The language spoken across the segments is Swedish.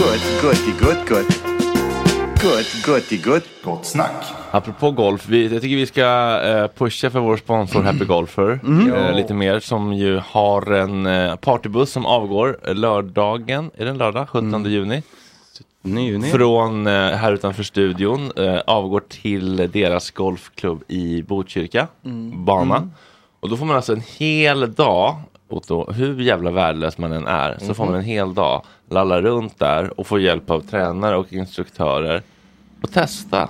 goody, good, good. Good, goody, good. Gott snack. Apropå golf, vi, jag tycker vi ska eh, pusha för vår sponsor Happy Golfer Mm. eh, lite mer som ju har en eh, partybuss som avgår eh, lördagen, är det en lördag? 17 juni? juni. Från här utanför studion avgår till deras golfklubb i Botkyrka Mm. bana. Mm. Och då får man alltså en hel dag, Otto, hur jävla värdelös man än är, så får Mhm. man en hel dag lalla runt där och få hjälp av tränare och instruktörer och testa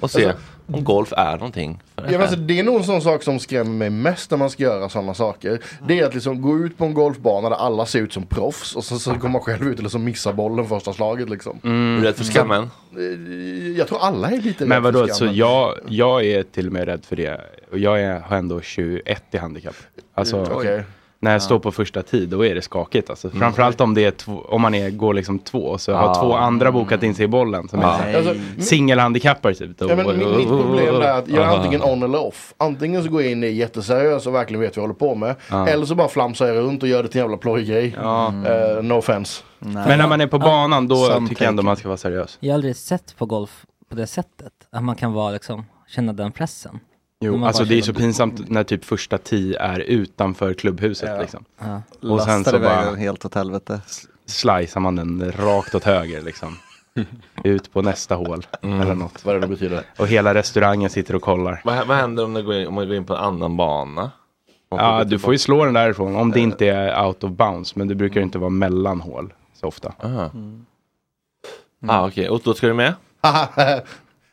och se. Alltså, om golf är någonting. För Ja, men alltså, det är nog en sån sak som skrämmer mig mest när man ska göra sådana saker. Det är att liksom gå ut på en golfbana där alla ser ut som proffs och så, så kommer man själv ut och liksom missar bollen första slaget liksom. Är du rädd för skammen? Eh, Jag tror alla är lite Men rädda för vadå, så jag, jag är till och med rädd för det. Och jag är, har ändå 21 i handikapp. Alltså, Mm, okej. När jag står på första tid, då är det skakigt. Alltså. Framförallt om, det är två, om man är, går liksom två, så har Ja. två andra bokat in sig i bollen. Som Ja. är Alltså, singelhandikappare typ. Ja, men mitt, mitt problem är att jag är antingen on eller off. Antingen så går jag in i jätteseriös och verkligen vet vad jag håller på med. Eller så bara flamsar jag runt och gör det till en jävla plojgrej. Eh, no offense. Men när man är på banan, då Som tycker jag ändå man ska vara seriös. Jag har aldrig sett på golf på det sättet. Att man kan vara liksom, känna den pressen. Jo, alltså det är så pinsamt när typ första tee är utanför klubbhuset Ja. liksom. Ja. Och sen så bara helt åt helvete. slicear man den rakt åt höger liksom. Ut på nästa hål eller något. Vad det betyder. Och hela restaurangen sitter och kollar. Vad, vad händer om, det går in, om man går in på en annan bana? Ja, du får ju slå den därifrån om det inte är out of bounds. Men det brukar inte vara mellan hål så ofta. Aha. Ah, okej. Och då ska du med?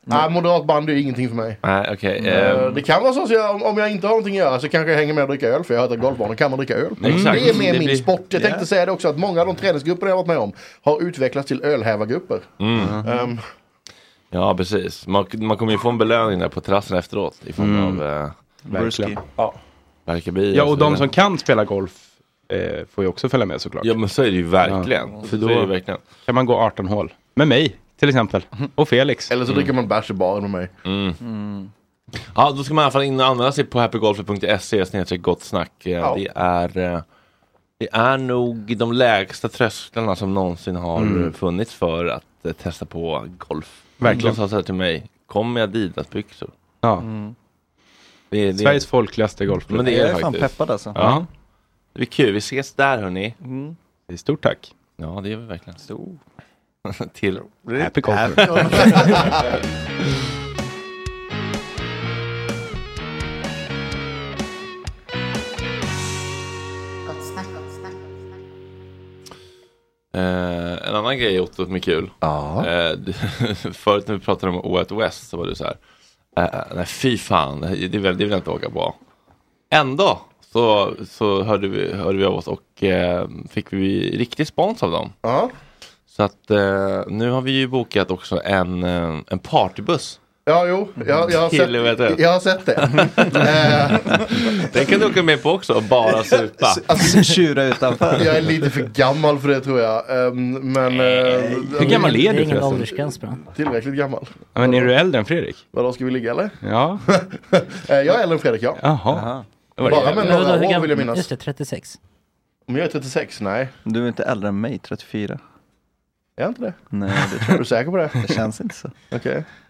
Nej, moderat band är ingenting för mig. Nej, okej. Eh, ehm, Det kan vara så att jag, om- om jag inte har någonting att göra så kanske jag hänger med och dricker öl. För jag har hört att golfbanor kan man dricka öl. Exakt. Det är mer Det min blir- sport. Jag tänkte säga det också att många av de träningsgrupper jag har varit med om har utvecklats till ölhävargrupper. mm. Ehm, Ja, precis. Man, man kommer ju få en belöning där på terrassen efteråt i form Mm. av eh, Verkligen. Barkabi. Ja, så och de vidare. som kan spela golf eh, får ju också följa med såklart. Ja, men så är det ju verkligen. Ja, För för då... Så är det ju verkligen. kan man gå 18 hål. Med mig till exempel. Och Felix. eller så dricker man bärs i baren med mig. Mm. Ja, då ska man i alla fall in och anmäla sig på happygolfer.se snedstreck gott snack. Eh, Ja. Det är eh, det är nog de lägsta trösklarna som någonsin har Mm. eh, funnits för att eh, testa på golf. Verkligen. De sa så här till mig, kom med Adidas-byxor. Ja. Det, är- det, Sveriges folkligaste golfklubb. Men det Jag är är fan faktiskt. peppad alltså. Ja, det blir kul, vi ses där hörni. är stort tack. Ja, det gör vi verkligen. Till Happy golfer. Eh, en annan grej Otto som är kul. Ja. Eh, du, förut när vi pratade om Way Out West så var du så här. Eh, nej fy fan, det vill, det vill jag inte åka på. Ändå så, så hörde, vi, hörde vi av oss och eh, fick vi riktig spons av dem. Ja. Så att eh, nu har vi ju bokat också en, eh, en partybuss. Ja, jo, jag, jag, har, sett, jag har sett det. Eh, Den kan du åka med på också och bara supa. alltså, Tjura utanför. jag är lite för gammal för det tror jag. Ehm, men, eh, Hur gammal är Det är du ingen förresten? åldersgräns. Tillräckligt gammal. Ja, Men är du äldre än Fredrik? Vadå, ska vi ligga eller? Ja. Jag är äldre än Fredrik, ja. Jaha. Bara med några hur år gammal- vill jag minnas. Just det, 36. Om jag är 36? Nej. Du är inte äldre än mig, 34. Är jag inte det? Nej, det tror Är du säker på det? jag. Det känns inte så. Okej.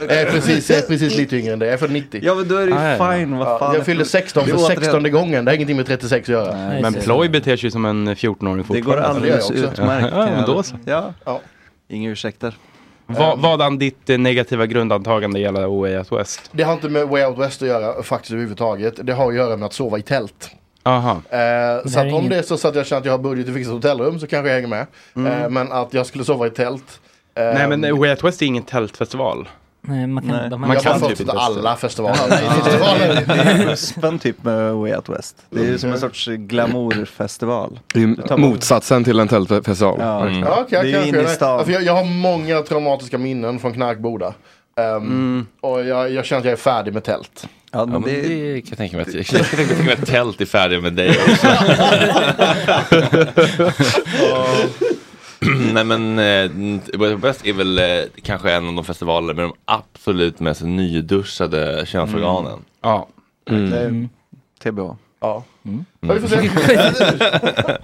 Jag är precis, jag är precis lite yngre än dig. Jag är född 90. Ja men då är det ju Ah, ja, fine, vad fan. jag fyllde 16 Vi för återhämtar- 16 gången. Det har ingenting med 36 att göra. Nej, Men Ploy beter sig som en 14-åring Det går fortfarande. alldeles Det gör jag också. utmärkt. Ja, men då så. Ja. Ja. Inga ursäkter. Va, vadan ditt eh, negativa grundantagande gäller Way Out West? Det har inte med Way Out West att göra faktiskt överhuvudtaget. Det har att göra med att sova i tält. Aha. Eh, så att om det är så, så att jag känner att jag har budget att fixa ett hotellrum så kanske jag hänger med. Mm. Eh, men att jag skulle sova i tält. eh, Nej men Way Out West är ingen tältfestival. Nej, man kan, Nej. de Man jag kan typ inte till alla festivaler. Det, Festivaler. det är huspen typ med Way Out West. Det är ju som en sorts glamourfestival. Det är motsatsen till en tältfestival. Ja. Mm. Ja, okay, Det är inne i stan. Jag, jag har många traumatiska minnen från Knarkboda. Ehm, Och jag, jag känner att jag är färdig med tält. Ja, Ja, men men det, det kan jag tänka mig att, jag kan tänka mig att tält är färdig med dig också. Nej men eh, West är väl eh, kanske en av de festivaler med de absolut mest nyduschade könsorganen. Ja. det är TBH. Ja. Mm. Ja, vi får se.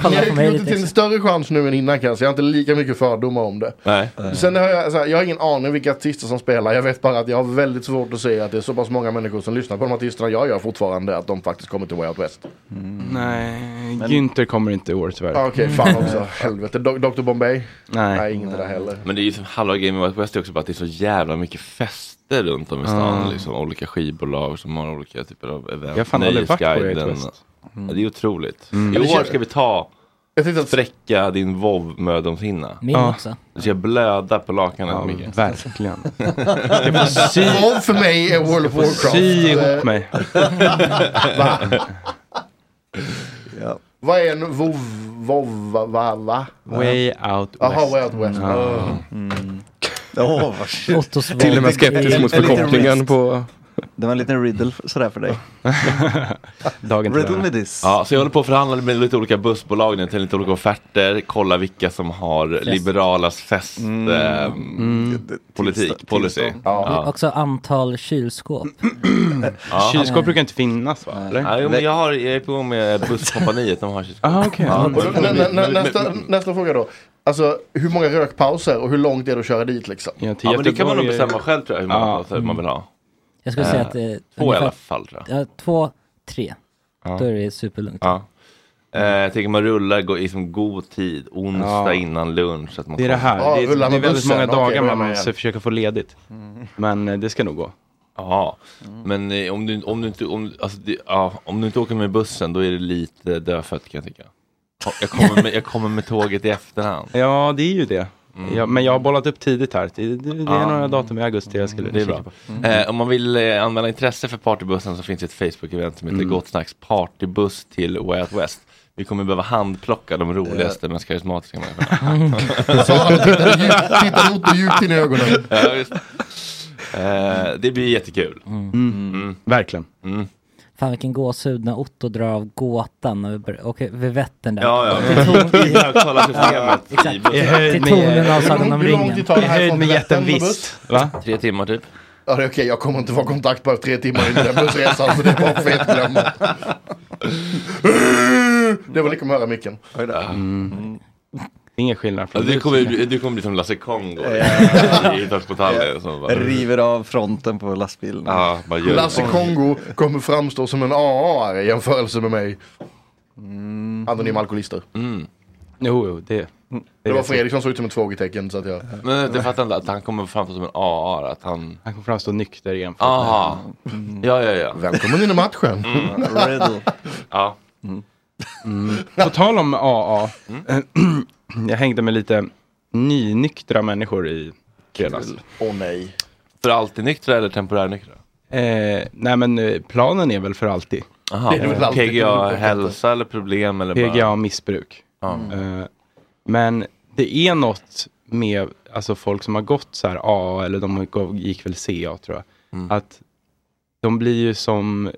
Jag har till en större chans nu än innan kanske. Jag har inte lika mycket fördomar om det. Nej. Sen har jag, så här, jag har ingen aning vilka artister som spelar. Jag vet bara att jag har väldigt svårt att se att det är så pass många människor som lyssnar på de artisterna jag gör fortfarande. Att de faktiskt kommer till Way Out West. Nej, Günther kommer inte i år tyvärr. Ah, Okej, fan också. Helvete. Do- Dr Bombay? Nej. Nej, inget där heller. Men det är ju som halva grejen med Way Out West är också bara att det är så jävla mycket fester runt om i stan. Ja. Liksom, olika skivbolag som har olika typer av event. Jag har fan aldrig varit på Way Out Nöjesguiden. West. Ja, det är otroligt. Mm. I år ska vi ta spräcka din vov mödomshinna. Min Ja. också. Du ska blöda på lakanet Ja, verkligen. Vov för mig är World of Warcraft. Sy ihop Eh, mig. Va? Vad är en vov, vov, va, va, va? Way out Jaha, west. way out west. Ja. Oh. Åh, vad shit. Ottos Till och med skeptisk mot förkortningen på... Det var en liten riddle sådär för dig. Dagen till Riddle ära. me this. Ja, så jag håller på att förhandla med lite olika bussbolag nu till lite olika offerter. Kolla vilka som har liberalas fest Mm. ehm, politik, policy. Ja. Också antal kylskåp. Ja. Kylskåp brukar inte finnas va? Eller? Ja, jo, men jag, har, jag är på gång med busskompaniet, de har kylskåp. Ah, okej. Ja. Nästa, nästa fråga då. Alltså hur många rökpauser och hur långt är det att köra dit liksom? Ja, Ja, men det kan man nog bestämma själv tror jag, hur många Ja. pauser man vill ha. Jag skulle säga Eh, att är Två i ungefär- alla fall tror jag. Ja, två, tre. Ja. Då är det superlugnt. Ja. Eh, jag tänker man rullar gå i som god tid, onsdag Ja. innan lunch. Så att man Det är det här. Ja, det är, det är väldigt bussen. många Okej, dagar är man måste försöka få ledigt. Men eh, det ska nog gå. Ja, men eh, om, du, om, du inte, om, alltså, det, ja, om du inte åker med bussen då är det lite dödfött kan jag tycka. Jag kommer med, jag kommer med tåget i efterhand. Ja, det är ju det. Mm. Ja, men jag har bollat upp tidigt här. Det, det, det är Ja. några datum i augusti jag skulle Det är bra. på. Eh, om man vill eh, anmäla intresse för partybussen så finns det ett Facebook-event som heter Mm. Gott Snacks partybuss till Way Out West. Vi kommer behöva handplocka de roligaste, mest karismatiska människorna. Sara tittade Otto djupt in i ögonen. ja. Eh, det blir jättekul. Mm. Verkligen. Fan vilken gåshud när Otto drar av gåtan och åker vid Vättern där. Ja, ja. Till ton- I högtalarsystemet exakt. i höjd Till med- tonen av Sagan om Hur lång ringen. tid tar det I här höjd från med Vättern jätten visst. Va? Tre timmar typ. Ja det är okej, jag kommer inte få kontakt på tre timmar in i den bussresan så det är bara fet glömma. Det var lika med att höra micken. Mm. Ingen skillnad Ja, från du, kommer, bli- du kommer bli som Lasse Kongo i Döds på Tallen. som bara- River av fronten på lastbilen. Ja, Lasse det. Kongo kommer framstå som en AA i jämförelse med mig. Anonyma alkoholister. Mm. Jo, jo, det. Det var Fredrik som såg ut som ett frågetecken så att jag... Men det fattar inte att han kommer framstå som en AA. Att han... Han kommer framstå nykter igen. Aha. Ja, ja, ja. Välkommen in i matchen. Riddle. ja. Mm. På tal om AA. jag hängde med lite nynyktra människor i fredags. Åh nej. För alltid nyktra eller temporärnyktra? Eh, nej men eh, planen är väl för alltid. Aha. Det är väl alltid PGA hälsa eller problem eller bara... PGA missbruk. Ja. Eh, men det är något med alltså folk som har gått så här AA eller de gick väl CA tror jag. Mm. Att de blir ju som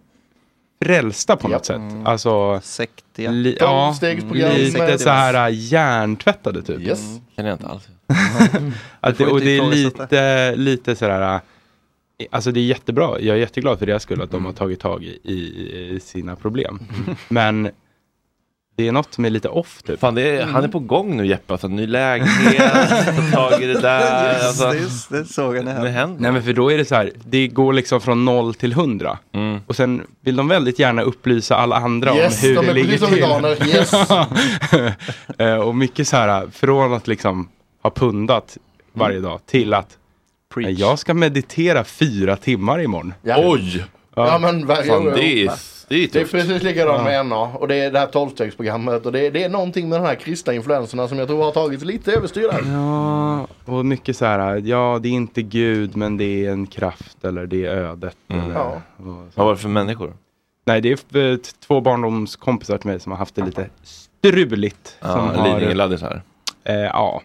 frälsta på något sätt. Alltså, Sektiga. li, ja, lite så här hjärntvättade typ. Yes. Känner jag inte alls. Att det, och det är lite, lite sådär, alltså det är jättebra. Jag är jätteglad för deras skull att de har tagit tag i, i, i sina problem. Men det är något som är lite off typ. Fan, det är, han är på gång nu Jeppe. Alltså, ny lägenhet, ta tag i det där. Just, Alltså, det, just det såg jag det när händer. Nej men för då är det så här, det går liksom från noll till hundra. Mm. Och sen vill de väldigt gärna upplysa alla andra Yes, om hur de det är ligger precis som till. veganer. Yes. Eh, och mycket så här, från att liksom ha pundat varje dag till att eh, jag ska meditera fyra timmar imorgon. Ja. Oj! Ja men varje Fan, år. det är, det är Det är precis likadant med NA och det är det här tolvstegsprogrammet och det är, det är någonting med de här kristna influenserna som jag tror har tagit lite överstyr där. Ja, och mycket så här, ja det är inte Gud men det är en kraft eller det är ödet. Mm. Eller, Ja. Vad var det för människor? Nej, det är eh, två barndomskompisar till mig som har haft det lite struligt. Ja, som har, Lidingö-laddisar. eh, ja,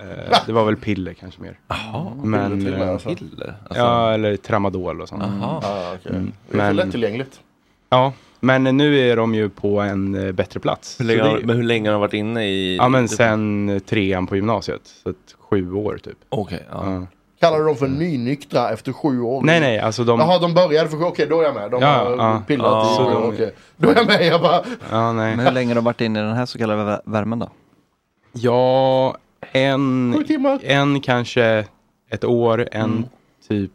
eh, det var väl piller kanske mer. Jaha, Men, med, eh, alltså. piller? Alltså, Ja, eller tramadol och sånt. Jaha. Ja, okej. Mm, Det är så lättillgängligt. Ja, men nu är de ju på en eh, bättre plats. Hur länge, det, men hur länge har de varit inne i... ja, men sen eh, trean på gymnasiet. Så att sju år typ. Okej, ja. Ja. Kallar du dem för nynyktra efter sju år? Nej, nej, alltså de... Jaha, de började för okej då är jag med. De Ja, har ja. pillat Ja. i sju år, okej. Då är jag med, jag bara... Ja, nej. Men hur länge har de varit inne i den här så kallade vä- värmen då? Ja, en, Sju timmar. en kanske ett år, en Mm. typ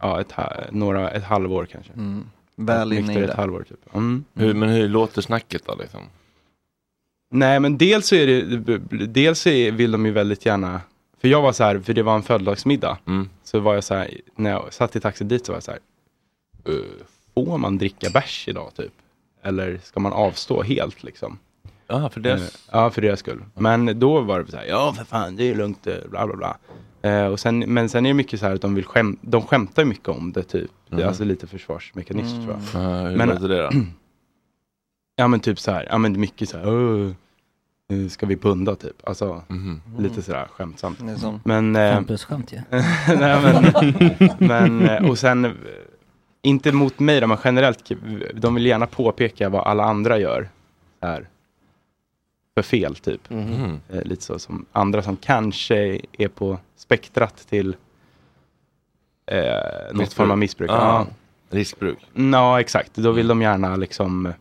ja, ett, några, ett halvår kanske. Mm. Väl inne i ett det. halvår typ. Mm. Hur, men hur låter snacket då liksom? Nej men dels så är det, dels är, vill de ju väldigt gärna, för jag var så här, för det var en födelsedagsmiddag. Mm. Så var jag så här, när jag satt i taxin dit så var jag så här, "Eh, får man dricka bärs idag typ? Eller ska man avstå helt liksom? Ja, för Eh, deras... Ja, för deras skull. Men då var det så här, ja för fan, det är lugnt, eh, bla bla bla. Eh, och sen, men sen är det mycket så här att de vill skäm, de skämtar mycket om det typ. Det är Mhm. alltså lite försvarsmekanism tror jag. Ja, hur Men- låter det då? Ja men typ så här, ja men mycket så här, "Åh, eh, ska vi punda typ? Alltså Mhm. lite sådär skämtsamt. Som- Men, eh, Campus-skämt ju. nej, men, men, eh, och sen, eh, inte mot mig då, men generellt, de vill gärna påpeka vad alla andra gör. Här, för fel typ. Mhm. Eh, lite så som andra som kanske är på spektrat till eh, något form av missbruk. Ah, Ja. riskbruk. Ja, exakt. Då vill de gärna liksom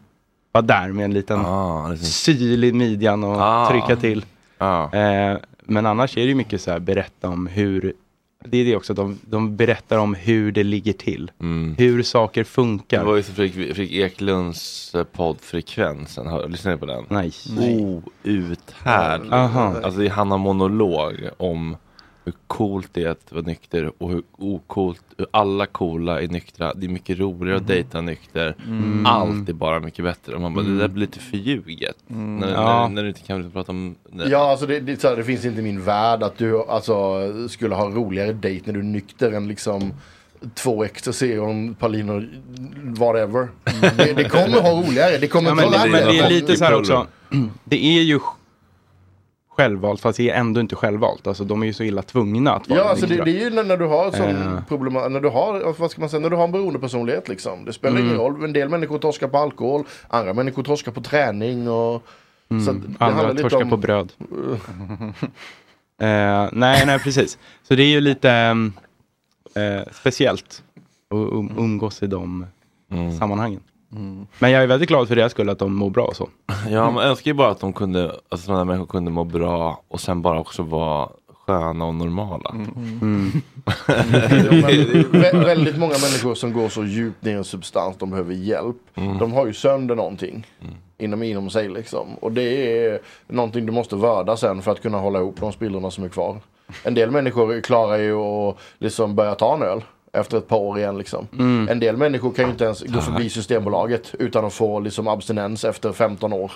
vara där med en liten Ah, liksom. syl i midjan och Ah. trycka till. Ah. Eh, men annars är det ju mycket så här berätta om hur, det är det också, de, de berättar om hur det ligger till. Mm. Hur saker funkar. Det var ju som Fredrik, Fredrik Eklunds eh, podd Frekvensen, har, lyssnar ni på den? Nej. Outhärdlig. Aha. Alltså han har monolog om hur coolt det är att vara nykter och hur ocoolt, hur alla coola är nyktra. Det är mycket roligare att dejta nykter. Mm. Allt är bara mycket bättre. Och man bara, Mm. det där blir lite förljuget. När, Ja. när, när du inte kan prata om... Ja, alltså det, det, här, det finns inte i min värld att du alltså, skulle ha roligare dejt när du är nykter än liksom två ecstasy och en Palino whatever. Det, det kommer ha roligare, det kommer Ja, men, det, men det är lite så här också, det är ju självvalt fast det är ändå inte självvalt. Alltså de är ju så illa tvungna att vara Ja, alltså det, det är ju när, när du har som Eh. problem, när du har, vad ska man säga, när du har en beroendepersonlighet liksom. Det spelar ingen Mm. roll, en del människor torskar på alkohol, andra människor torskar på träning och så att det Andra torskar om- på bröd. Eh, nej, nej precis. Så det är ju lite eh, speciellt att um, umgås i de sammanhangen. Men jag är väldigt glad för deras skull att de mår bra och så. Ja, man önskar ju bara att de kunde, alltså sådana människor kunde må bra och sen bara också vara sköna och normala. Mm. Jo, men vä- väldigt många människor som går så djupt ner i en substans de behöver hjälp. Mm. De har ju sönder någonting inom, inom sig liksom. Och det är någonting du måste vörda sen för att kunna hålla ihop de spillrorna som är kvar. En del människor klarar ju att liksom börja ta en öl efter ett par år igen liksom. Mm. En del människor kan ju inte ens gå förbi Systembolaget utan att få liksom abstinens efter 15 år.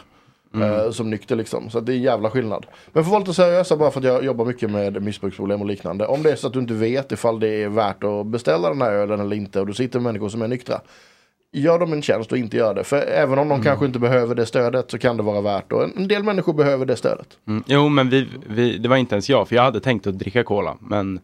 eh, som nykter liksom. Så det är en jävla skillnad. Men för att vara lite seriösa bara för att jag jobbar mycket med missbruksproblem och liknande. Om det är så att du inte vet ifall det är värt att beställa den här ölen eller inte och du sitter med människor som är nyktra. Gör dem en tjänst och inte gör det. För även om de kanske inte behöver det stödet så kan det vara värt och en- del människor behöver det stödet. Mm. Jo, men vi, vi, det var inte ens jag, för jag hade tänkt att dricka cola. Men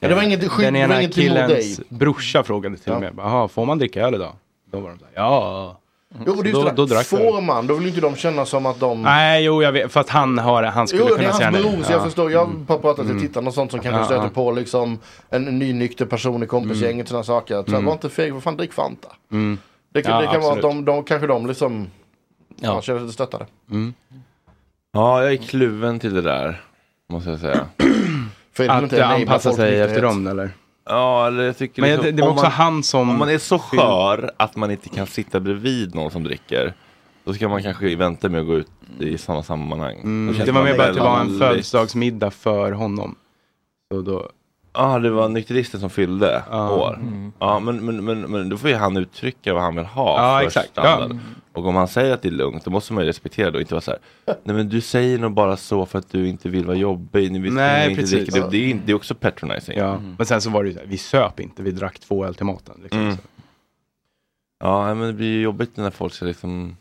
Ja, det var inget skit- den det var ena killens dig. brorsa frågade till Ja. mig, jaha, får man dricka öl idag? Då var de så här, ja. Jo, det är då, just då det drack jag. Får man, då vill inte de känna som att de... Nej, jo, jag vet, för att han har, han skulle Jo, det är kunna hans säga nej. bror, så jag Ja. förstår. Jag har pratat till Mm. tittarna och sånt som kanske Ja, stöter ja. på liksom en nynykter person i kompisgänget, sådana saker. Så Mm. Var inte feg, vad fan drick Fanta. Mm. Det det kan vara att de, de kanske de liksom Ja. ja. känner sig stöttade. Mm. Ja, jag är kluven till det där. Måste jag säga. För Att anpassa sig efter dem eller? Ja, eller jag tycker Men liksom, det- det var också man, han som- Om man är så skör att man inte kan sitta bredvid någon som dricker. Då ska man kanske vänta med att gå ut i sådana sammanhang. Mm. Det var mer bara att det var en födelsedagsmiddag för honom. Så då, Ja, det var nykteristen som fyllde Ja. år. Mm. Ja, men, men, men, men då får ju han uttrycka vad han vill ha Ja, för exakt. standard. Ja. Och om han säger att det är lugnt, då måste man ju respektera det och inte vara så här. Nej men du säger nog bara så för att du inte vill vara jobbig. Ni vill Nej, inte precis. dricka. Det, det, är, inte- det är också patronizing. ja. Men sen så var det ju så här, vi söp inte, vi drack två öl till maten. Liksom. Mm. Ja, men det blir ju jobbigt när folk ska liksom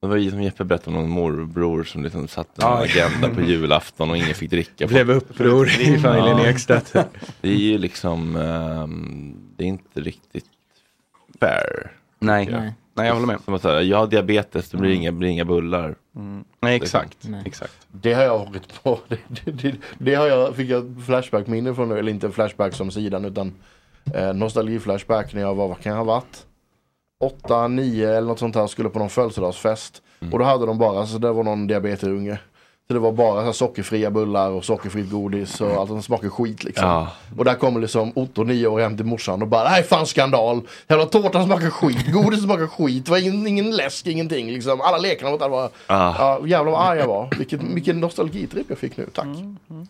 det var ju som Jeppe berättade om någon morbror som liksom satte en agenda på julafton och ingen fick dricka. Blev uppror i familjen Ja. Ekstedt. Det är ju liksom, ehm, det är inte riktigt fair. Nej. jag. Nej. Nej, jag håller med. Som att säga, jag har diabetes, det blir inga, blir inga bullar. Nej, exakt. Liksom. exakt. Det har jag varit på. Det, det, det, det har jag, fick jag flashback-minne från nu. Eller inte flashback som sidan utan eh, nostalgi-flashback när jag var, vad kan jag ha varit? 8, 9 eller något sånt här skulle på någon födelsedagsfest. Och då hade de bara, så det var någon diabetesunge. Så det var bara så här, sockerfria bullar och sockerfritt godis och allt som smakar skit liksom. Ja. Och där kommer liksom Otto, 9 år, hem till morsan och bara Nej fan skandal! Jävla tårtan smakar skit, godis smakar skit, det var ingen, ingen läsk, ingenting liksom. Alla lekarna var där var, Ah. ja, jävlar vad arg jag var. Vilken, vilken nostalgitripp jag fick nu, tack.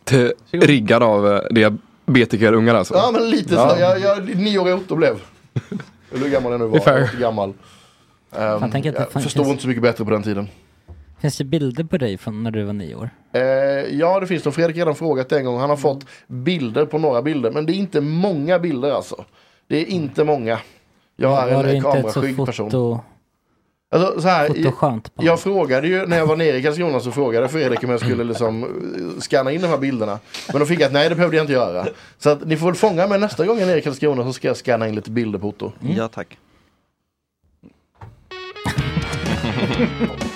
T- riggad av eh, diabetikerungar alltså. Ja men lite Ja. så, jag, jag, nioårig Otto blev. Eller hur gammal jag nu var, jag var inte gammal. Um, jag fan förstod finns- inte så mycket bättre på den tiden. Finns det bilder på dig från när du var nio år? Eh, ja det finns det. Fredrik har redan frågat en gång. Han har fått bilder på några bilder. Men det är inte många bilder alltså. Det är inte många. Jag är en inte ett så kameraskygg person. Alltså, så här, Fotoskönt jag, jag frågade ju när jag var nere i Karlskrona så frågade jag Fredrik om jag skulle liksom eh, scanna in de här bilderna. Men då fick jag att nej det behövde jag inte göra. Så att ni får väl fånga mig nästa gång jag är nere i Karlskrona så ska jag scanna in lite bilder på Otto. Ja tack.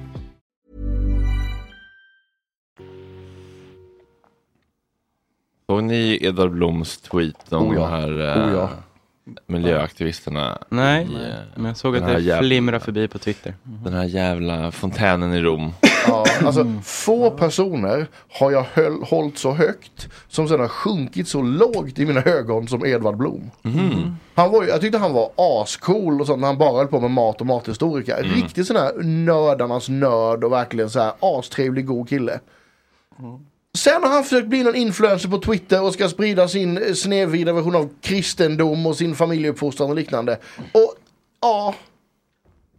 Såg ni Edvard Bloms tweet om Oh ja. de här eh, Oh ja. miljöaktivisterna? Nej, i, eh, men jag såg att det jävla- flimrar förbi på Twitter. Den här jävla fontänen i Rom. Ja, alltså få personer har jag höll, hållit så högt som sen har sjunkit så lågt i mina ögon som Edvard Blom. Han var, jag tyckte han var ascool och sånt när han bara höll på med mat och mathistorika. Riktigt sån här nördarnas nörd och verkligen så här astrevlig god kille. Sen har han försökt bli någon influencer på Twitter och ska sprida sin eh, snedvridna version av kristendom och sin familjeuppfostran och liknande. Och ja,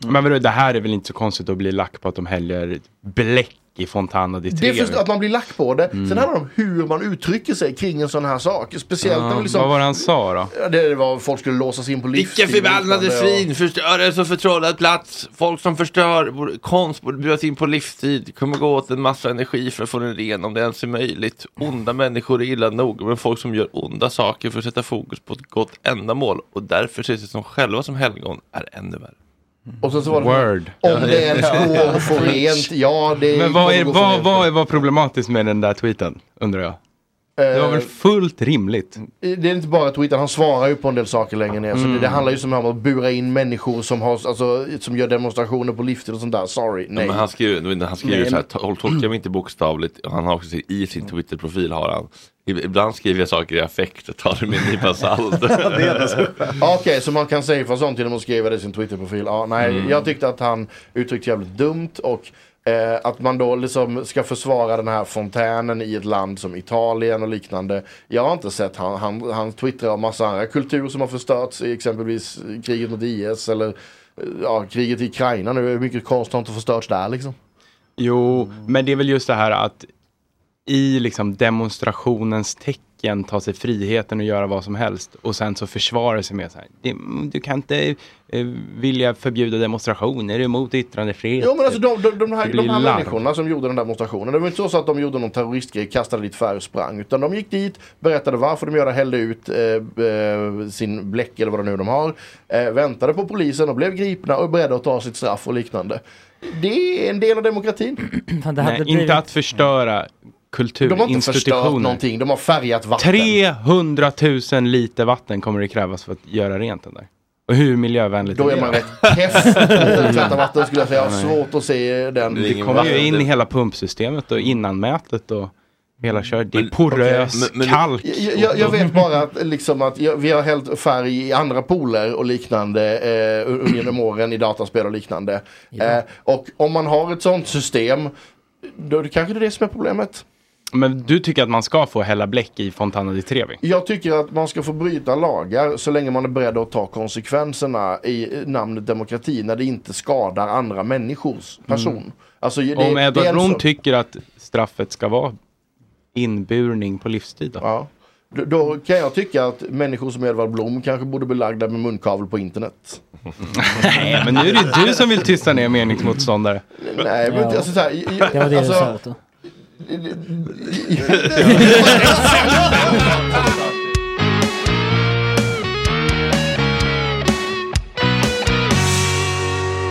Men vadå, det här är väl inte så konstigt att bli lack på att de häller bläck i Fontana di Det Trevi? är först att man blir lack på det. Mm. Sen handlar det om hur man uttrycker sig kring en sån här sak. Speciellt när Ja, liksom, Vad var det han sa då? Det var folk skulle låsas in på livstid. Vilka förbannade och svin förstör en så förtrollad plats. Folk som förstör konst borde bjudas in på livstid. Kommer gå åt en massa energi för att få den ren om det ens är möjligt. Onda människor är illa nog, men folk som gör onda saker för att sätta fokus på ett gott ändamål och därför ser sig som själva som helgon är ännu värre. Och så, så var det, Word. Om det ens går att få rent, ja det Men vad, är, vad, rent. vad var problematiskt med den där tweeten, undrar jag? Det var Eh, väl fullt rimligt? Det är inte bara Twitter, han svarar ju på en del saker längre ner. Så det, Mm. det handlar ju som om att bura in människor som, har, alltså, som gör demonstrationer på livstid och sånt där. Sorry, Ja, nej. men han skriver, han skriver Nej, så här, men- tol- tolka mig inte bokstavligt. Och Han har också i sin Twitter-profil har han. Ib- Ibland skriver jag saker i affekt och tar det med en nypa salt. Ja, Okej, så man kan säga för sånt genom att skriva det i sin Twitter-profil. Ja, nej, Mm. jag tyckte att han uttryckte jävligt dumt och eh, att man då liksom ska försvara den här fontänen i ett land som Italien och liknande. Jag har inte sett han, han, han twittrar om massa andra kultur som har förstörts i exempelvis kriget mot IS eller eh, ja, kriget i Ukraina nu. Hur mycket konst har inte förstörts där liksom? Jo, men det är väl just det här att i liksom demonstrationens tecken ta sig friheten och göra vad som helst och sen så försvara sig med så här. "Det- Du kan inte eh, vilja förbjuda demonstrationer emot yttrandefrihet. Jo men alltså de, de, de här, de här människorna som gjorde den där demonstrationen. Det var inte så att de gjorde någon terroristgrej, kastade dit färg och sprang. Utan de gick dit, berättade varför de gör det, hällde ut eh, eh, sin bläck eller vad det nu de har. Eh, väntade på polisen och blev gripna och beredda att ta sitt straff och liknande. Det är en del av demokratin. Nej, blivit... inte att förstöra kultur, De har inte förstört någonting, de har färgat vatten. 300 000 liter vatten kommer det krävas för att göra rent den där. Och hur miljövänligt Då är man rätt keff tvätta vatten skulle jag säga. Jag har svårt att se den. Det kommer ju in i hela pumpsystemet och innanmätet och Hela köret. Det är porös, Men- men- kalk. Jag, jag, jag vet bara att, liksom att jag, vi har hällt färg i andra pooler och liknande eh, genom åren i dataspel och liknande. Eh, och om man har ett sånt system, då är det kanske det är det som är problemet. Men du tycker att man ska få hälla bläck i Fontana di Trevi? Jag tycker att man ska få bryta lagar så länge man är beredd att ta konsekvenserna i namnet demokrati när det inte skadar andra människors person. Alltså, det, Om Edward Blom så- tycker att straffet ska vara inburning på livstid då? Ja. Då- Då kan jag tycka att människor som Edvard Blom kanske borde bli lagda med munkavel på internet. Nej, men nu är det du som vill tysta ner meningsmotståndare. Nej, men Ja. alltså, så här, jag- Det var det alltså.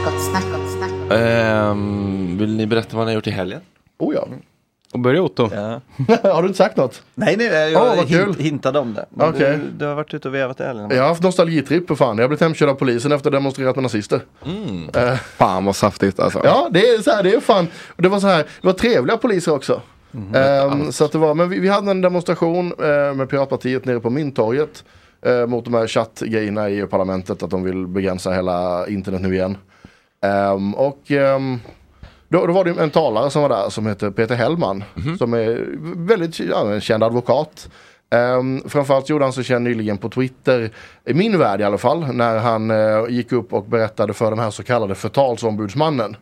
Gott snack, gott snack. Ehm, vill ni berätta vad ni har gjort i helgen? Oh ja. Och börja Otto. Ja. har du inte sagt något? Nej, nej, jag kul. hint, hintade om det. Men Okej. du, du har varit ute och vevat i helgen. Jag har haft nostalgitripp för fan. Jag har blivit hemkörd av polisen efter att ha demonstrerat med nazister. Eh, Fan vad saftigt alltså. ja, det är så här, det är fan. Och det var så här, det var trevliga poliser också. Ehm, så att det var, men vi, vi hade en demonstration eh, med Piratpartiet nere på Mynttorget. Eh, mot de här chattgrejerna i EU-parlamentet att de vill begränsa hela internet nu igen. Ehm, och ehm, då, då var det en talare som var där som heter Peter Hellman. Som är väldigt ja, känd advokat. Um, framförallt gjorde han sig känd nyligen på Twitter, i min värld i alla fall, när han eh, gick upp och berättade för den här så kallade förtalsombudsmannen.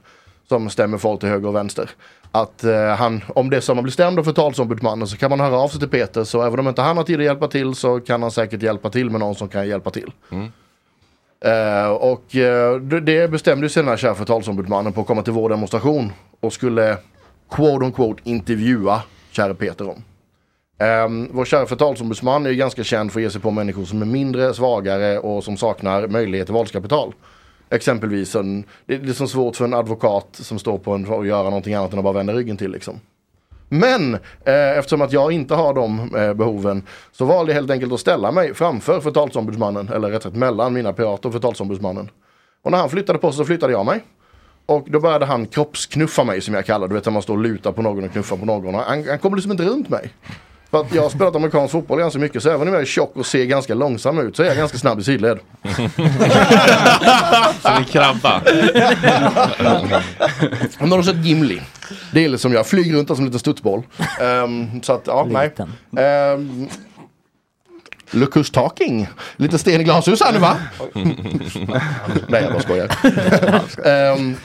Som stämmer folk till höger och vänster. Att eh, han, om det är att man blir stämd av förtalsombudsmannen så kan man höra av sig till Peter. Så även om inte han har tid att hjälpa till så kan han säkert hjälpa till med någon som kan hjälpa till. Eh, och eh, det, bestämde sig den här kära förtalsombudsmannen på att komma till vår demonstration och skulle quote on quote intervjua käre Peter om. Um, vår kära förtalsombudsman är ju ganska känd för att ge sig på människor som är mindre, svagare och som saknar möjlighet till våldskapital. Exempelvis, en, det, det är så svårt för en advokat som står på en att göra någonting annat än att bara vända ryggen till liksom. Men eh, eftersom att jag inte har de eh, behoven så valde jag helt enkelt att ställa mig framför förtalsombudsmannen, eller rätt sagt mellan mina pirater och förtalsombudsmannen. Och när han flyttade på sig så flyttade jag mig. Och då började han kroppsknuffa mig som jag kallar det. Du vet när man står och lutar på någon och knuffar på någon. Han, han kommer liksom inte runt mig. För att jag har spelat amerikansk fotboll ganska mycket så även om jag är tjock och ser ganska långsam ut så är jag ganska snabb i sidled. Som en krabba. Om någon har sett Gimli. Det är liksom jag flyger runt där som en liten studsboll. Ehm, så att ja, nej. Um, look who's talking. Lite sten i glashus här nu va? nej jag bara skojar. Ehm,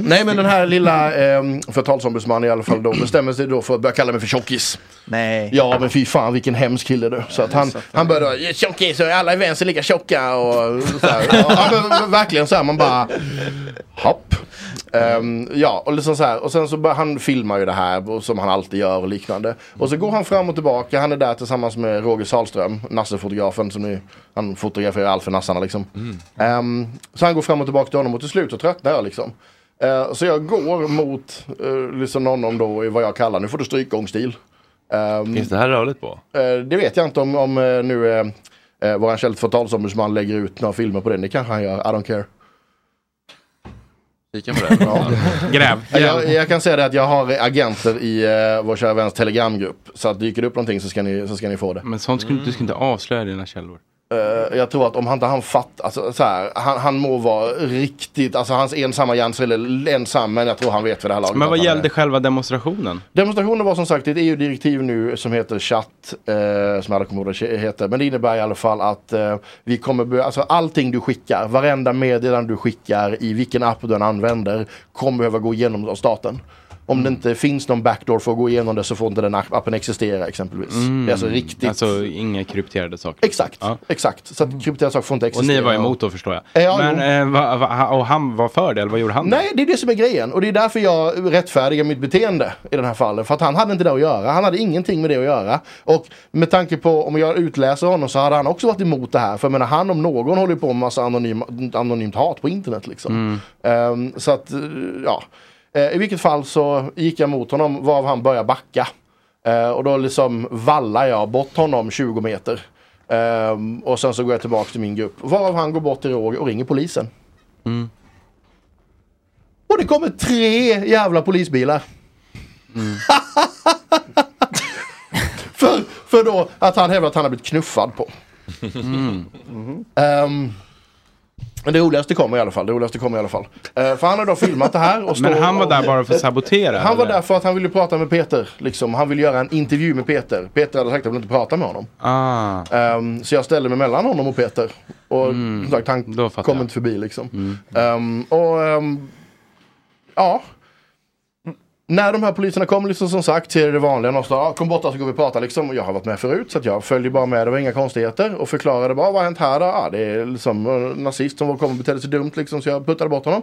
nej men den här lilla um, förtalsombudsmannen i alla fall då bestämmer sig då för att börja kalla mig för tjockis. Nej. Ja men fy fan vilken hemsk kille du. Så att han, han började då, tjockis och alla i vänster lika tjocka och så här. Ja, men, verkligen så här man bara Hopp. Ehm, ja och liksom så här. Och sen så han filma ju det här som han alltid gör och liknande. Och så går han fram och tillbaka. Han är där tillsammans med Roger Salström, Nasse-fotografen som är, han fotograferar allt för nassarna liksom. Ehm, så han går fram och tillbaka till honom och till slut så tröttnar jag liksom. Eh, så jag går mot uh, liksom honom då i vad jag kallar, nu får du strykgångstil. Um, Finns det här rörligt på? Eh, det vet jag inte om, om eh, nu uh, uh, våran källa förtalsombudsman lägger ut några filmer på det. Det kanske han gör, I don't care. På det. Ja. Gräv. Ja, Jag, jag kan säga det att jag har agenter i uh, vår kära väns telegramgrupp. Så att dyker det upp någonting så ska ni, så ska ni få det. Men sånt skulle, du ska inte avslöja dina källor. Eh, jag tror att om han inte han fattar, alltså, så här, han, han må vara riktigt, alltså hans ensamma hjärnceller är ensam men jag tror han vet för det här laget. Men vad han är- gällde själva demonstrationen? Demonstrationen var som sagt ett EU-direktiv nu som heter chatt, eh, som alla kommer ihåg heter. Men det innebär i alla fall att eh, vi kommer börja, alltså allting du skickar, varenda meddelande du skickar i vilken app du än använder kommer behöva gå igenom av staten. Om det inte finns någon backdoor för att gå igenom det så får inte den app- appen existera exempelvis. Det är alltså riktigt. Alltså inga krypterade saker? Exakt, Ja. exakt. Så att krypterade saker får inte Och existera. ni var emot då förstår jag? Ja, Men, eh, va, va, och han var för det, eller vad gjorde han? Nej, det är det som är grejen. Och det är därför jag rättfärdigar mitt beteende i den här fallet. För att han hade inte det att göra. Han hade ingenting med det att göra. Och med tanke på, om jag utläser honom så hade han också varit emot det här. För jag menar, han om någon håller på med massa anonym, anonymt hat på internet liksom. Ehm, så att, eh, ja. Eh, I vilket fall så gick jag mot honom varav han började backa. Eh, och då liksom vallar jag bort honom 20 meter. Ehm, och sen så går jag tillbaka till min grupp. Varav han går bort till Roger och ringer polisen. Och det kommer tre jävla polisbilar. för då att han hävdar att han har blivit knuffad på. Mm. Ehm, men det roligaste kommer i alla fall. Det roligaste kommer i alla fall. Eh, för han har då filmat det här. Och Men han var och- där bara för att sabotera? Han var eller? där för att han ville prata med Peter. Liksom. Han ville göra en intervju med Peter. Peter hade sagt att han ville inte prata med honom. Ah. Ehm, så jag ställde mig mellan honom och Peter. Och som sagt, han Mm. kom jag. Mm. inte förbi liksom. Ehm, och ehm, ja. När de här poliserna kom liksom som sagt till det vanliga. Sa, "Ja, kom borta så går vi och pratar liksom. Och jag har varit med förut så att jag följde bara med. Det var inga konstigheter. Och förklarade bara vad har hänt här då? Ja, det är liksom en nazist som kom och betedde sig dumt liksom. Så jag puttade bort honom.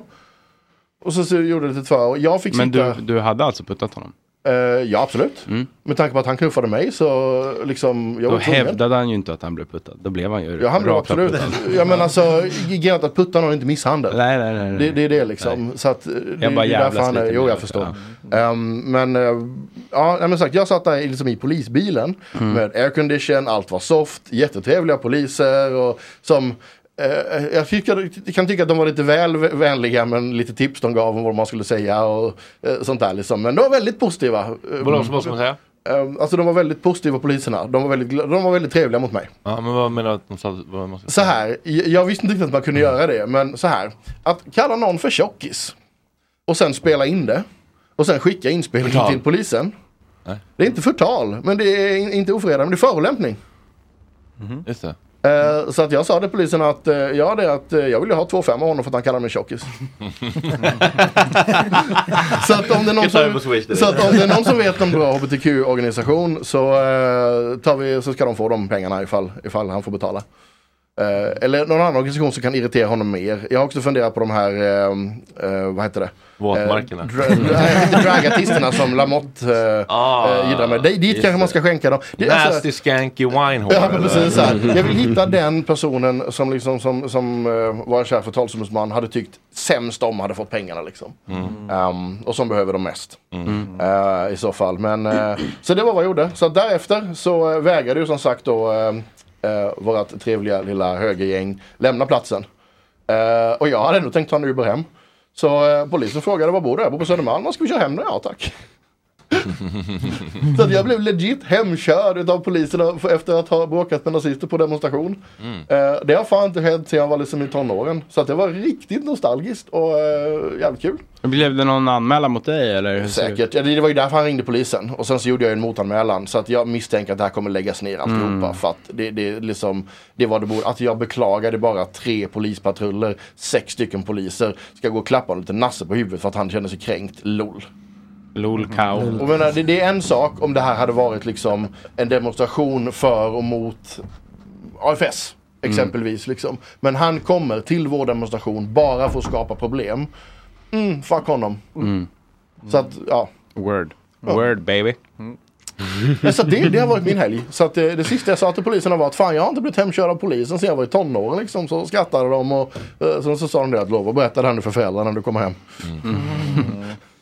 Och så, så gjorde det till två. Och jag fick Men sitta... du, du hade alltså puttat honom? Eh, ja absolut. Med tanke på att han knuffade mig så liksom. Jag Då hävdade han ju inte att han blev puttad. Då blev han ju Ja han blev absolut. puttad. Ja men alltså gigantiskt att putta någon är inte misshandel. Nej nej nej. nej. Det, det är det liksom. Så att, eh, det, bara det är därför han är, Jo jag förstår. Ehm, men eh, ja men sagt jag satt där liksom i polisbilen. Mm. Med aircondition, allt var soft. Jättetrevliga poliser och som jag, tycker, kan tycka att de var lite väl vä- vänliga men lite tips de gav om vad man skulle säga och eh, sånt där liksom. Men de var väldigt positiva. Eh, Vadå, vad ska man säga? Ehm, Alltså de var väldigt positiva poliserna. De var väldigt, de var väldigt trevliga mot mig. Ja, men vad menar du att de sa? Vad man Så här, jag visste inte riktigt att man kunde göra det, men så här. Att kalla någon för tjockis och sen spela in det och sen skicka inspelningen Förtal. till polisen. Nej. Det är inte förtal, men det är in- inte ofredande, men det är förolämpning. Just det. Eh, så att jag sa till polisen att eh, ja, det att eh, jag vill ju ha två fem av honom för att han kallar mig tjockis. så att om det är någon som, så att om det är någon som vet en bra hbtq-organisation så, tar vi, så ska de få de pengarna ifall, ifall han får betala. Eh, eller någon annan organisation som kan irritera honom mer. Jag har också funderat på de här, eh, eh, vad heter det? Våtmarkerna. Eh, dra- dragartisterna som Lamotte eh, Ah, eh, jiddrar med. Dit, kanske man ska skänka dem. Det alltså- Nasty skanky winehole. Ja, precis så här. Jag vill hitta den personen som, liksom, som, som uh, vår kära förtalsombudsman hade tyckt sämst om hade fått pengarna. Liksom. Mm. Ehm, och som behöver dem mest. Eh, I så fall. Men, eh, så det var vad jag gjorde. Så därefter så uh, vägrade ju som sagt då eh, vårt trevliga lilla högergäng lämna platsen. Eh, och jag hade ändå tänkt ta en Uber hem. Så eh, polisen frågade var bor du? Jag bor på Södermalm. Ska vi köra hem nu? Ja tack. Så att jag blev legit hemkörd av poliserna för- efter att ha bråkat med nazister på demonstration. Mm. Eh, det har fan inte hänt sedan jag var liksom i tonåren. Så att det var riktigt nostalgiskt och eh, jävligt kul. Blev det någon anmälan mot dig eller? Säkert. Ja, det var ju därför han ringde polisen. Och sen så gjorde jag en motanmälan. Så att jag misstänker att det här kommer läggas ner alltihopa. Mm. För att det, det, liksom, det var det borde. Att jag beklagade bara tre polispatruller, sex stycken poliser, ska gå och klappa lite nasse på huvudet för att han känner sig kränkt. LOL. LOL cow. Och menar, det, det är en sak om det här hade varit liksom en demonstration för och mot AFS. Exempelvis. Liksom. Men han kommer till vår demonstration bara för att skapa problem. Mm, fuck honom. Mm. Så att, ja. Word. Ja. Word baby. Men Så det, det har varit min helg. Så att det, det sista jag sa till polisen var att fan jag har inte blivit hemkörd av polisen sedan jag var i tonåren. Liksom. Så skrattade de och eh, så, så sa de det att lov att berätta det här nu för föräldrarna när du kommer hem.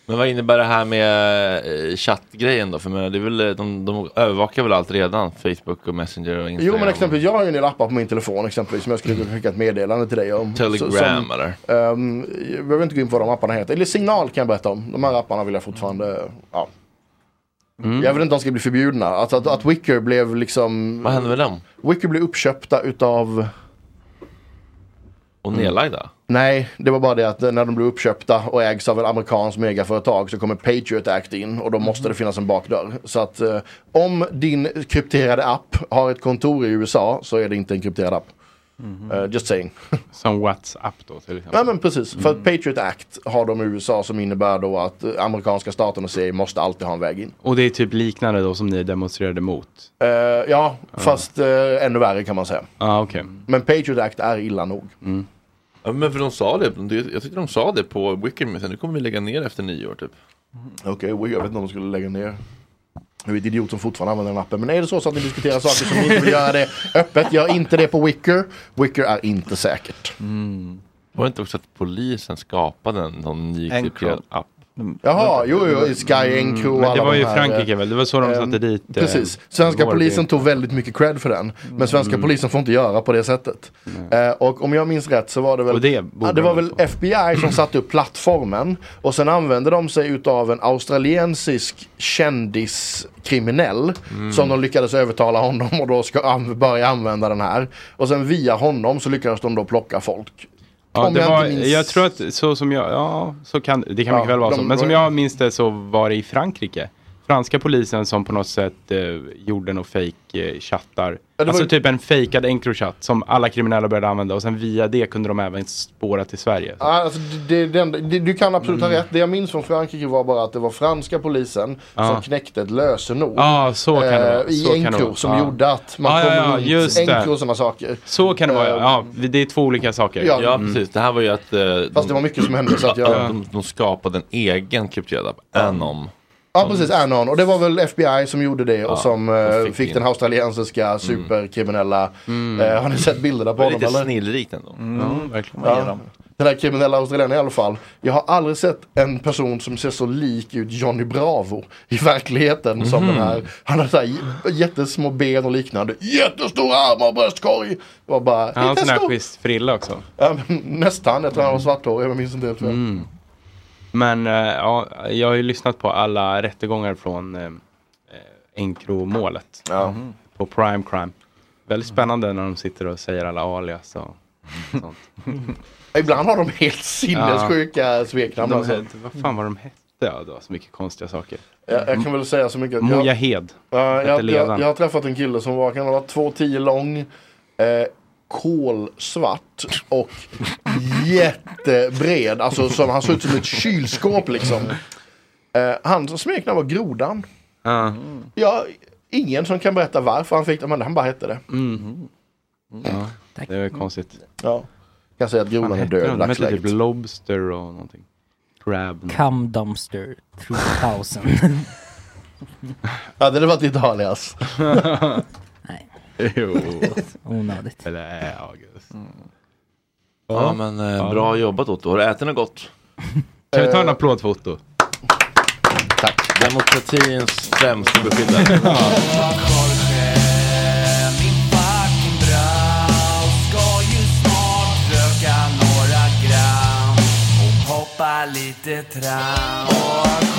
Men vad innebär det här med eh, chattgrejen då? För menar, det är väl, eh, de, de övervakar väl allt redan? Facebook och Messenger och Instagram? Jo men exempelvis jag har ju en del appar på min telefon exempelvis som jag skulle kunna skicka ett meddelande till dig om. Telegram, som, eller? ehm, jag behöver inte gå in på vad de apparna heter. Eller signal kan jag berätta om. De här apparna vill jag fortfarande, ja. Jag vet inte om de ska bli förbjudna. Att, att, att Wicker blev liksom... Vad hände med dem? Wicker blev uppköpta utav... Och nedlagda? Nej, det var bara det att när de blev uppköpta och ägs av ett amerikanskt megaföretag så kommer Patriot Act in och då måste det finnas en bakdörr. Så att eh, om din krypterade app har ett kontor i USA så är det inte en krypterad app. Eh, just saying. Som WhatsApp då till exempel. Ja men precis, för att Patriot Act har de i USA som innebär då att eh, amerikanska staten och CIA måste alltid ha en väg in. Och det är typ liknande då som ni demonstrerade mot? Eh, ja, fast uh, ännu värre kan man säga. ah, okej. Men Patriot Act är illa nog. Ja, men för de sa det, jag tyckte de sa det på Wicked, men nu kommer vi lägga ner efter nyår typ. Okej, okay, jag vet inte om de skulle lägga ner. Jag är ett idiot som fortfarande använder den appen. Men är det så, så att ni diskuterar saker som ni inte vill göra det öppet, gör inte det på Wicker. Wicker är inte säkert. Var det inte också att polisen skapade en någon ny krypterad app? Jaha, jo, jo, i Sky Encro och Men det alla var de ju här, Frankrike väl? Det var så de eh, satte dit. eh, Precis. Svenska polisen tog väldigt mycket cred för den. Men svenska Mm. polisen får inte göra på det sättet. Eh, och om jag minns rätt så var det väl Och det ja, det var de väl FBI som satte upp plattformen. Och sen använde de sig utav en australiensisk kändiskriminell. Mm. Som de lyckades övertala honom och då ska an- börja använda den här. Och sen via honom så lyckades de då plocka folk. Ja, det jag var, minns- jag tror att så som jag, ja, så kan, det kan Ja, mycket väl vara de- så. Men som jag minns det så var det i Frankrike. Franska polisen som på något sätt eh, gjorde några fake eh, chattar. Ja, alltså var- typ en fejkad Encrochat som alla kriminella började använda och sen via det kunde de även spåra till Sverige. Ja, alltså, det, det, det, det, du kan absolut Mm. ha rätt. Det jag minns från Frankrike var bara att det var franska polisen Ja. som knäckte ett lösenord. Ja, så kan det vara. eh, I Encro som Ja. gjorde att man kom ja, ja, runt. Encro och sådana saker. Så kan det vara, Eh, ja. Det är två olika saker. Ja. Ja, Mm. precis. Det här var ju att... Eh, Fast det var mycket som hände, så att jag- Ja, de, de skapade en egen krypterad app, Anom. Ja precis, Anon. Och det var väl FBI som gjorde det och Ja, som eh, och fick, fick den australiensiska superkriminella. Mm. Eh, har ni sett bilderna på honom lite eller? snillrikt ändå. Ja, verkligen. Ja. Den här kriminella australienaren i alla fall. Jag har aldrig sett en person som ser så lik ut Johnny Bravo i verkligheten som Mhm. den här. Han har så här jättesmå ben och liknande. Jättestora armar och bröstkorg. Och bara, Han har en "Inte sån här stor." schysst frilla också. Ja, nästan, jag tror han var svarthårig, jag minns inte helt fel. Mm. Men eh, ja, jag har ju lyssnat på alla rättegångar från eh, Encro-målet. På Prime Crime. Väldigt spännande när de sitter och säger alla alias och sånt. Ibland har de helt sinnessjuka smeknamn. De, alltså. vad fan var de hette? Ja, det var så mycket konstiga saker. Jag, jag kan väl säga så mycket. att jag- Mujaheded Ja, hette jag, jag, jag har träffat en kille som var, kan ha varit 2,10 lång, eh, kolsvart och jättebred. Alltså som, han såg ut som ett kylskåp liksom. Eh, hans smeknamn var Grodan. Ja. Ja, ingen som kan berätta varför han fick det, men han bara hette det. Mm. Ja, det är konstigt. Ja. Kan säga att Grodan är död i dagsläget. typ Lobster och någonting. Crab. Come dumpster 3000. Hade det varit ditt alias? Jo. Onödigt. Eller är August. Ja, men eh, bra jobbat Otto. Har du ätit något gott? Kan vi ta en applåd för Otto? Tack. Demokratins främste beskyddare. Hoppa lite tram.